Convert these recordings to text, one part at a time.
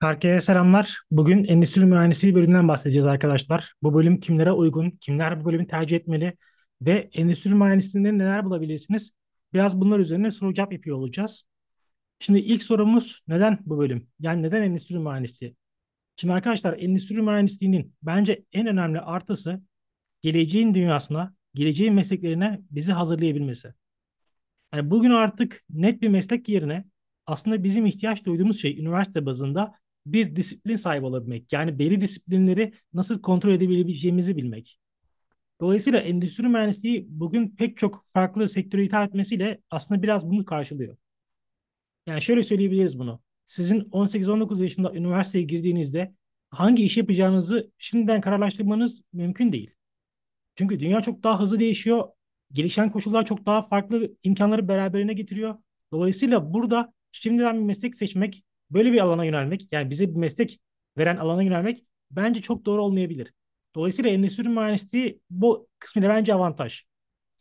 Herkese selamlar. Bugün endüstri mühendisliği bölümünden bahsedeceğiz arkadaşlar. Bu bölüm kimlere uygun, kimler bu bölümü tercih etmeli ve endüstri mühendisliğinde neler bulabilirsiniz? Biraz bunlar üzerine soru cevap yapıyor olacağız. Şimdi ilk sorumuz neden bu bölüm? Yani neden endüstri mühendisliği? Şimdi arkadaşlar endüstri mühendisliğinin bence en önemli artısı geleceğin dünyasına, geleceğin mesleklerine bizi hazırlayabilmesi. Yani bugün artık net bir meslek yerine aslında bizim ihtiyaç duyduğumuz şey üniversite bazında bir disiplin sahibi olabilmek. Yani belli disiplinleri nasıl kontrol edebileceğimizi bilmek. Dolayısıyla endüstri mühendisliği bugün pek çok farklı sektöre hitap etmesiyle aslında biraz bunu karşılıyor. Yani şöyle söyleyebiliriz bunu. Sizin 18-19 yaşında üniversiteye girdiğinizde hangi iş yapacağınızı şimdiden kararlaştırmanız mümkün değil. Çünkü dünya çok daha hızlı değişiyor. Gelişen koşullar çok daha farklı imkanları beraberine getiriyor. Dolayısıyla burada şimdiden bir meslek seçmek, böyle bir alana yönelmek, yani bize bir meslek veren alana yönelmek bence çok doğru olmayabilir. Dolayısıyla endüstri mühendisliği bu kısmıyla bence avantaj.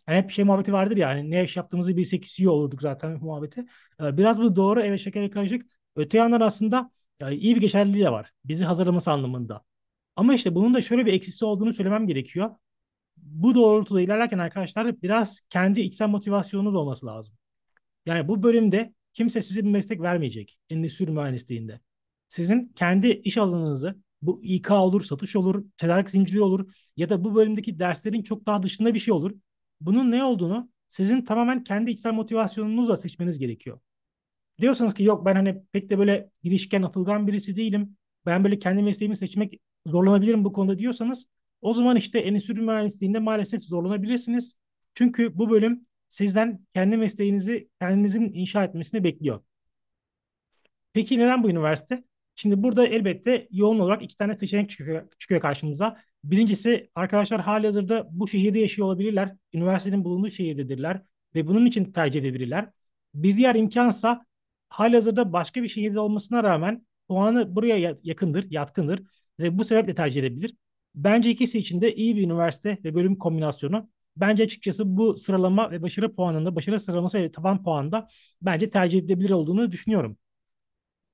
Yani hep şey muhabbeti vardır ya hani ne iş yaptığımızı bilsek CEO olurduk zaten muhabbeti. Ee, Biraz bu doğru evet şeker karışık. Öte yandan aslında iyi bir geçerliliği de var. Bizi hazırlaması anlamında. Ama işte bunun da şöyle bir eksisi olduğunu söylemem gerekiyor bu doğrultuda ilerlerken arkadaşlar biraz kendi içsel motivasyonunuz olması lazım. Yani bu bölümde kimse size bir meslek vermeyecek endüstri mühendisliğinde. Sizin kendi iş alanınızı bu İK olur, satış olur, tedarik zinciri olur ya da bu bölümdeki derslerin çok daha dışında bir şey olur. Bunun ne olduğunu sizin tamamen kendi içsel motivasyonunuzla seçmeniz gerekiyor. Diyorsanız ki yok ben hani pek de böyle girişken atılgan birisi değilim. Ben böyle kendi mesleğimi seçmek zorlanabilirim bu konuda diyorsanız o zaman işte endüstri mühendisliğinde maalesef zorlanabilirsiniz. Çünkü bu bölüm sizden kendi mesleğinizi kendinizin inşa etmesini bekliyor. Peki neden bu üniversite? Şimdi burada elbette yoğun olarak iki tane seçenek çıkıyor, karşımıza. Birincisi arkadaşlar halihazırda bu şehirde yaşıyor olabilirler. Üniversitenin bulunduğu şehirdedirler ve bunun için tercih edebilirler. Bir diğer imkansa halihazırda başka bir şehirde olmasına rağmen puanı buraya yakındır, yatkındır ve bu sebeple tercih edebilir. Bence ikisi için de iyi bir üniversite ve bölüm kombinasyonu. Bence açıkçası bu sıralama ve başarı puanında, başarı sıralaması ve taban puanında bence tercih edilebilir olduğunu düşünüyorum.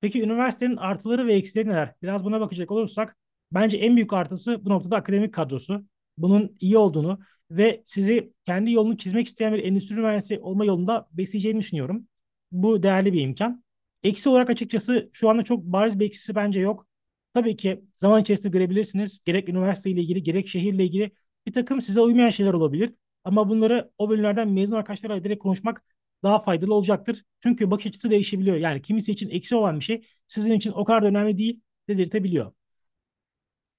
Peki üniversitenin artıları ve eksileri neler? Biraz buna bakacak olursak bence en büyük artısı bu noktada akademik kadrosu. Bunun iyi olduğunu ve sizi kendi yolunu çizmek isteyen bir endüstri mühendisi olma yolunda besleyeceğini düşünüyorum. Bu değerli bir imkan. Eksi olarak açıkçası şu anda çok bariz bir eksisi bence yok. Tabii ki zaman içerisinde görebilirsiniz. Gerek üniversite ile ilgili gerek şehirle ilgili bir takım size uymayan şeyler olabilir. Ama bunları o bölümlerden mezun arkadaşlarla direkt konuşmak daha faydalı olacaktır. Çünkü bakış açısı değişebiliyor. Yani kimisi için eksi olan bir şey sizin için o kadar da önemli değil dedirtebiliyor.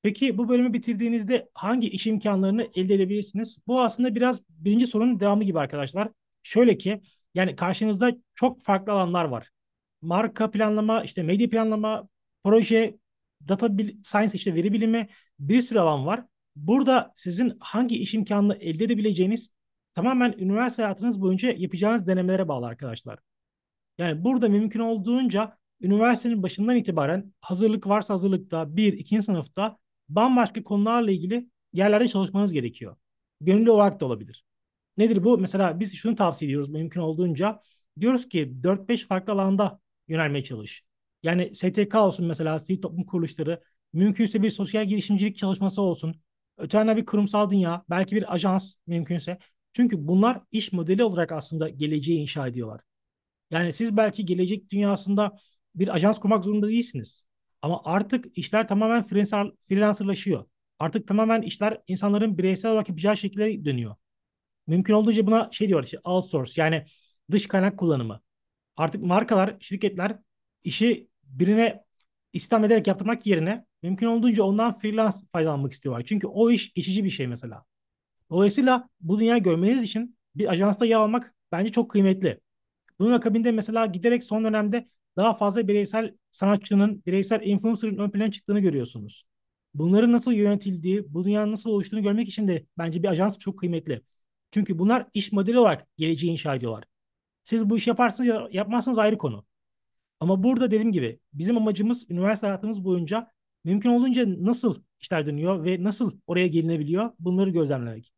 Peki bu bölümü bitirdiğinizde hangi iş imkanlarını elde edebilirsiniz? Bu aslında biraz birinci sorunun devamı gibi arkadaşlar. Şöyle ki yani karşınızda çok farklı alanlar var. Marka planlama, işte medya planlama, proje, data science işte veri bilimi bir sürü alan var. Burada sizin hangi iş imkanını elde edebileceğiniz tamamen üniversite hayatınız boyunca yapacağınız denemelere bağlı arkadaşlar. Yani burada mümkün olduğunca üniversitenin başından itibaren hazırlık varsa hazırlıkta, bir, ikinci sınıfta bambaşka konularla ilgili yerlerde çalışmanız gerekiyor. Gönüllü olarak da olabilir. Nedir bu? Mesela biz şunu tavsiye ediyoruz mümkün olduğunca. Diyoruz ki 4-5 farklı alanda yönelmeye çalış. Yani STK olsun mesela sivil toplum kuruluşları, mümkünse bir sosyal girişimcilik çalışması olsun. Öte yandan bir kurumsal dünya, belki bir ajans mümkünse. Çünkü bunlar iş modeli olarak aslında geleceği inşa ediyorlar. Yani siz belki gelecek dünyasında bir ajans kurmak zorunda değilsiniz. Ama artık işler tamamen freelancerlaşıyor. Artık tamamen işler insanların bireysel olarak yapacağı şekilde dönüyor. Mümkün olduğunca buna şey diyorlar işte outsource yani dış kaynak kullanımı. Artık markalar, şirketler işi birine istihdam ederek yaptırmak yerine mümkün olduğunca ondan freelance faydalanmak istiyorlar. Çünkü o iş geçici bir şey mesela. Dolayısıyla bu dünyayı görmeniz için bir ajansta yer almak bence çok kıymetli. Bunun akabinde mesela giderek son dönemde daha fazla bireysel sanatçının, bireysel influencer'ın ön plana çıktığını görüyorsunuz. Bunların nasıl yönetildiği, bu dünyanın nasıl oluştuğunu görmek için de bence bir ajans çok kıymetli. Çünkü bunlar iş modeli olarak geleceği inşa ediyorlar. Siz bu iş yaparsınız ya yapmazsanız ayrı konu. Ama burada dediğim gibi bizim amacımız üniversite hayatımız boyunca mümkün olduğunca nasıl işler dönüyor ve nasıl oraya gelinebiliyor bunları gözlemlemek.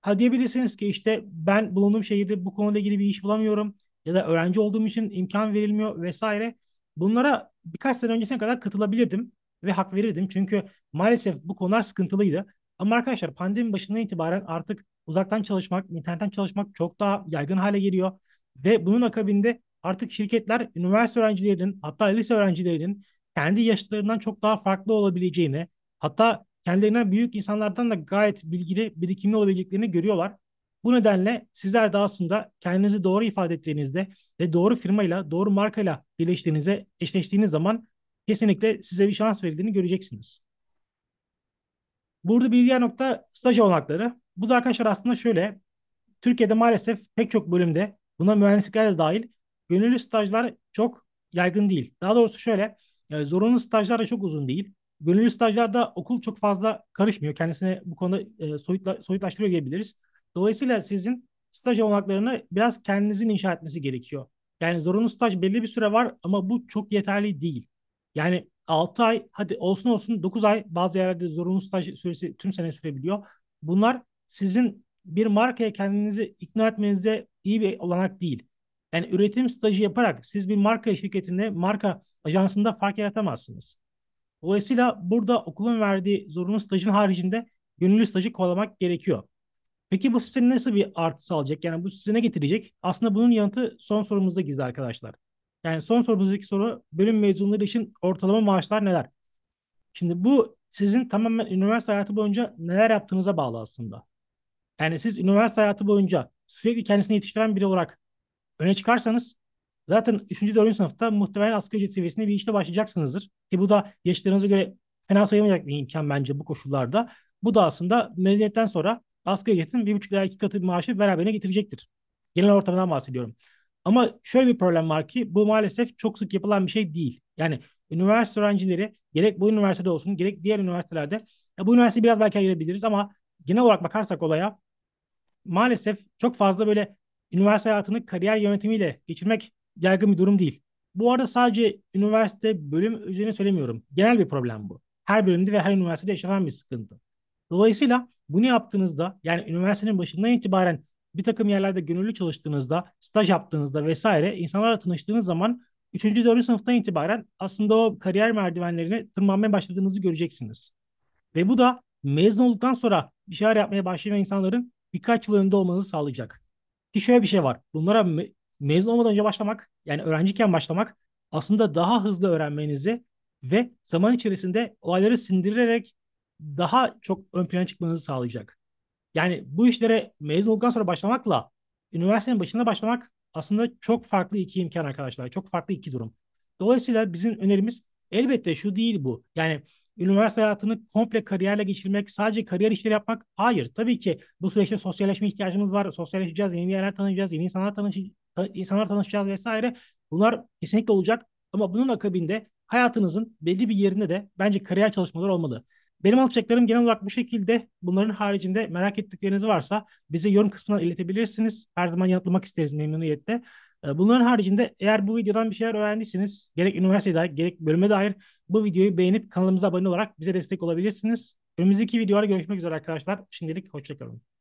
Ha diyebilirsiniz ki işte ben bulunduğum şehirde bu konuyla ilgili bir iş bulamıyorum ya da öğrenci olduğum için imkan verilmiyor vesaire. bunlara birkaç sene öncesine kadar katılabilirdim ve hak verirdim. Çünkü maalesef bu konular sıkıntılıydı. Ama arkadaşlar pandemi başından itibaren artık uzaktan çalışmak, internetten çalışmak çok daha yaygın hale geliyor. Ve bunun akabinde artık şirketler üniversite öğrencilerinin hatta lise öğrencilerinin kendi yaşlarından çok daha farklı olabileceğini hatta kendilerinden büyük insanlardan da gayet bilgili, birikimli olabileceklerini görüyorlar. Bu nedenle sizler de aslında kendinizi doğru ifade ettiğinizde ve doğru firmayla, doğru markayla birleştiğinizde, eşleştiğiniz zaman kesinlikle size bir şans verildiğini göreceksiniz. Burada bir diğer nokta staj olanakları. Bu da arkadaşlar aslında şöyle. Türkiye'de maalesef pek çok bölümde buna mühendislikler de dahil gönüllü stajlar çok yaygın değil. Daha doğrusu şöyle yani zorunlu stajlar da çok uzun değil. Gönüllü stajlarda okul çok fazla karışmıyor. Kendisine bu konuda e, soyutla, soyutlaştırıyor diyebiliriz. Dolayısıyla sizin staj olanaklarını biraz kendinizin inşa etmesi gerekiyor. Yani zorunlu staj belli bir süre var ama bu çok yeterli değil. Yani 6 ay hadi olsun olsun 9 ay bazı yerlerde zorunlu staj süresi tüm sene sürebiliyor. Bunlar sizin bir markaya kendinizi ikna etmenize iyi bir olanak değil. Yani üretim stajı yaparak siz bir marka şirketinde, marka ajansında fark yaratamazsınız. Dolayısıyla burada okulun verdiği zorunlu stajın haricinde gönüllü stajı kovalamak gerekiyor. Peki bu size nasıl bir artı sağlayacak? Yani bu size ne getirecek? Aslında bunun yanıtı son sorumuzda gizli arkadaşlar. Yani son sorumuzdaki soru bölüm mezunları için ortalama maaşlar neler? Şimdi bu sizin tamamen üniversite hayatı boyunca neler yaptığınıza bağlı aslında. Yani siz üniversite hayatı boyunca sürekli kendisini yetiştiren biri olarak öne çıkarsanız zaten 3. 4. sınıfta muhtemelen asgari ücret seviyesinde bir işte başlayacaksınızdır. Ki bu da yaşlarınıza göre fena sayılmayacak bir imkan bence bu koşullarda. Bu da aslında mezuniyetten sonra asgari ücretin bir buçuk veya iki katı bir maaşı beraberine getirecektir. Genel ortamdan bahsediyorum. Ama şöyle bir problem var ki bu maalesef çok sık yapılan bir şey değil. Yani üniversite öğrencileri gerek bu üniversitede olsun gerek diğer üniversitelerde ya bu üniversiteyi biraz belki ayırabiliriz ama genel olarak bakarsak olaya maalesef çok fazla böyle üniversite hayatını kariyer yönetimiyle geçirmek yaygın bir durum değil. Bu arada sadece üniversite bölüm üzerine söylemiyorum. Genel bir problem bu. Her bölümde ve her üniversitede yaşanan bir sıkıntı. Dolayısıyla bunu yaptığınızda yani üniversitenin başından itibaren bir takım yerlerde gönüllü çalıştığınızda, staj yaptığınızda vesaire insanlarla tanıştığınız zaman 3. 4. sınıftan itibaren aslında o kariyer merdivenlerini tırmanmaya başladığınızı göreceksiniz. Ve bu da mezun olduktan sonra bir şeyler yapmaya başlayan insanların birkaç yıl önünde olmanızı sağlayacak. Ki şöyle bir şey var. Bunlara me mezun olmadan önce başlamak, yani öğrenciyken başlamak aslında daha hızlı öğrenmenizi ve zaman içerisinde olayları sindirerek daha çok ön plana çıkmanızı sağlayacak. Yani bu işlere mezun olduktan sonra başlamakla üniversitenin başında başlamak aslında çok farklı iki imkan arkadaşlar. Çok farklı iki durum. Dolayısıyla bizim önerimiz elbette şu değil bu. Yani üniversite hayatını komple kariyerle geçirmek, sadece kariyer işleri yapmak. Hayır. Tabii ki bu süreçte sosyalleşme ihtiyacımız var. Sosyalleşeceğiz, yeni yerler tanıyacağız, yeni insanlar, tanış insanlar tanışacağız vesaire. Bunlar kesinlikle olacak. Ama bunun akabinde hayatınızın belli bir yerinde de bence kariyer çalışmaları olmalı. Benim alacaklarım genel olarak bu şekilde. Bunların haricinde merak ettikleriniz varsa bize yorum kısmına iletebilirsiniz. Her zaman yanıtlamak isteriz memnuniyetle. Ee, bunların haricinde eğer bu videodan bir şeyler öğrendiyseniz gerek üniversiteye dair gerek bölüme dair bu videoyu beğenip kanalımıza abone olarak bize destek olabilirsiniz. Önümüzdeki videolarda görüşmek üzere arkadaşlar. Şimdilik hoşçakalın.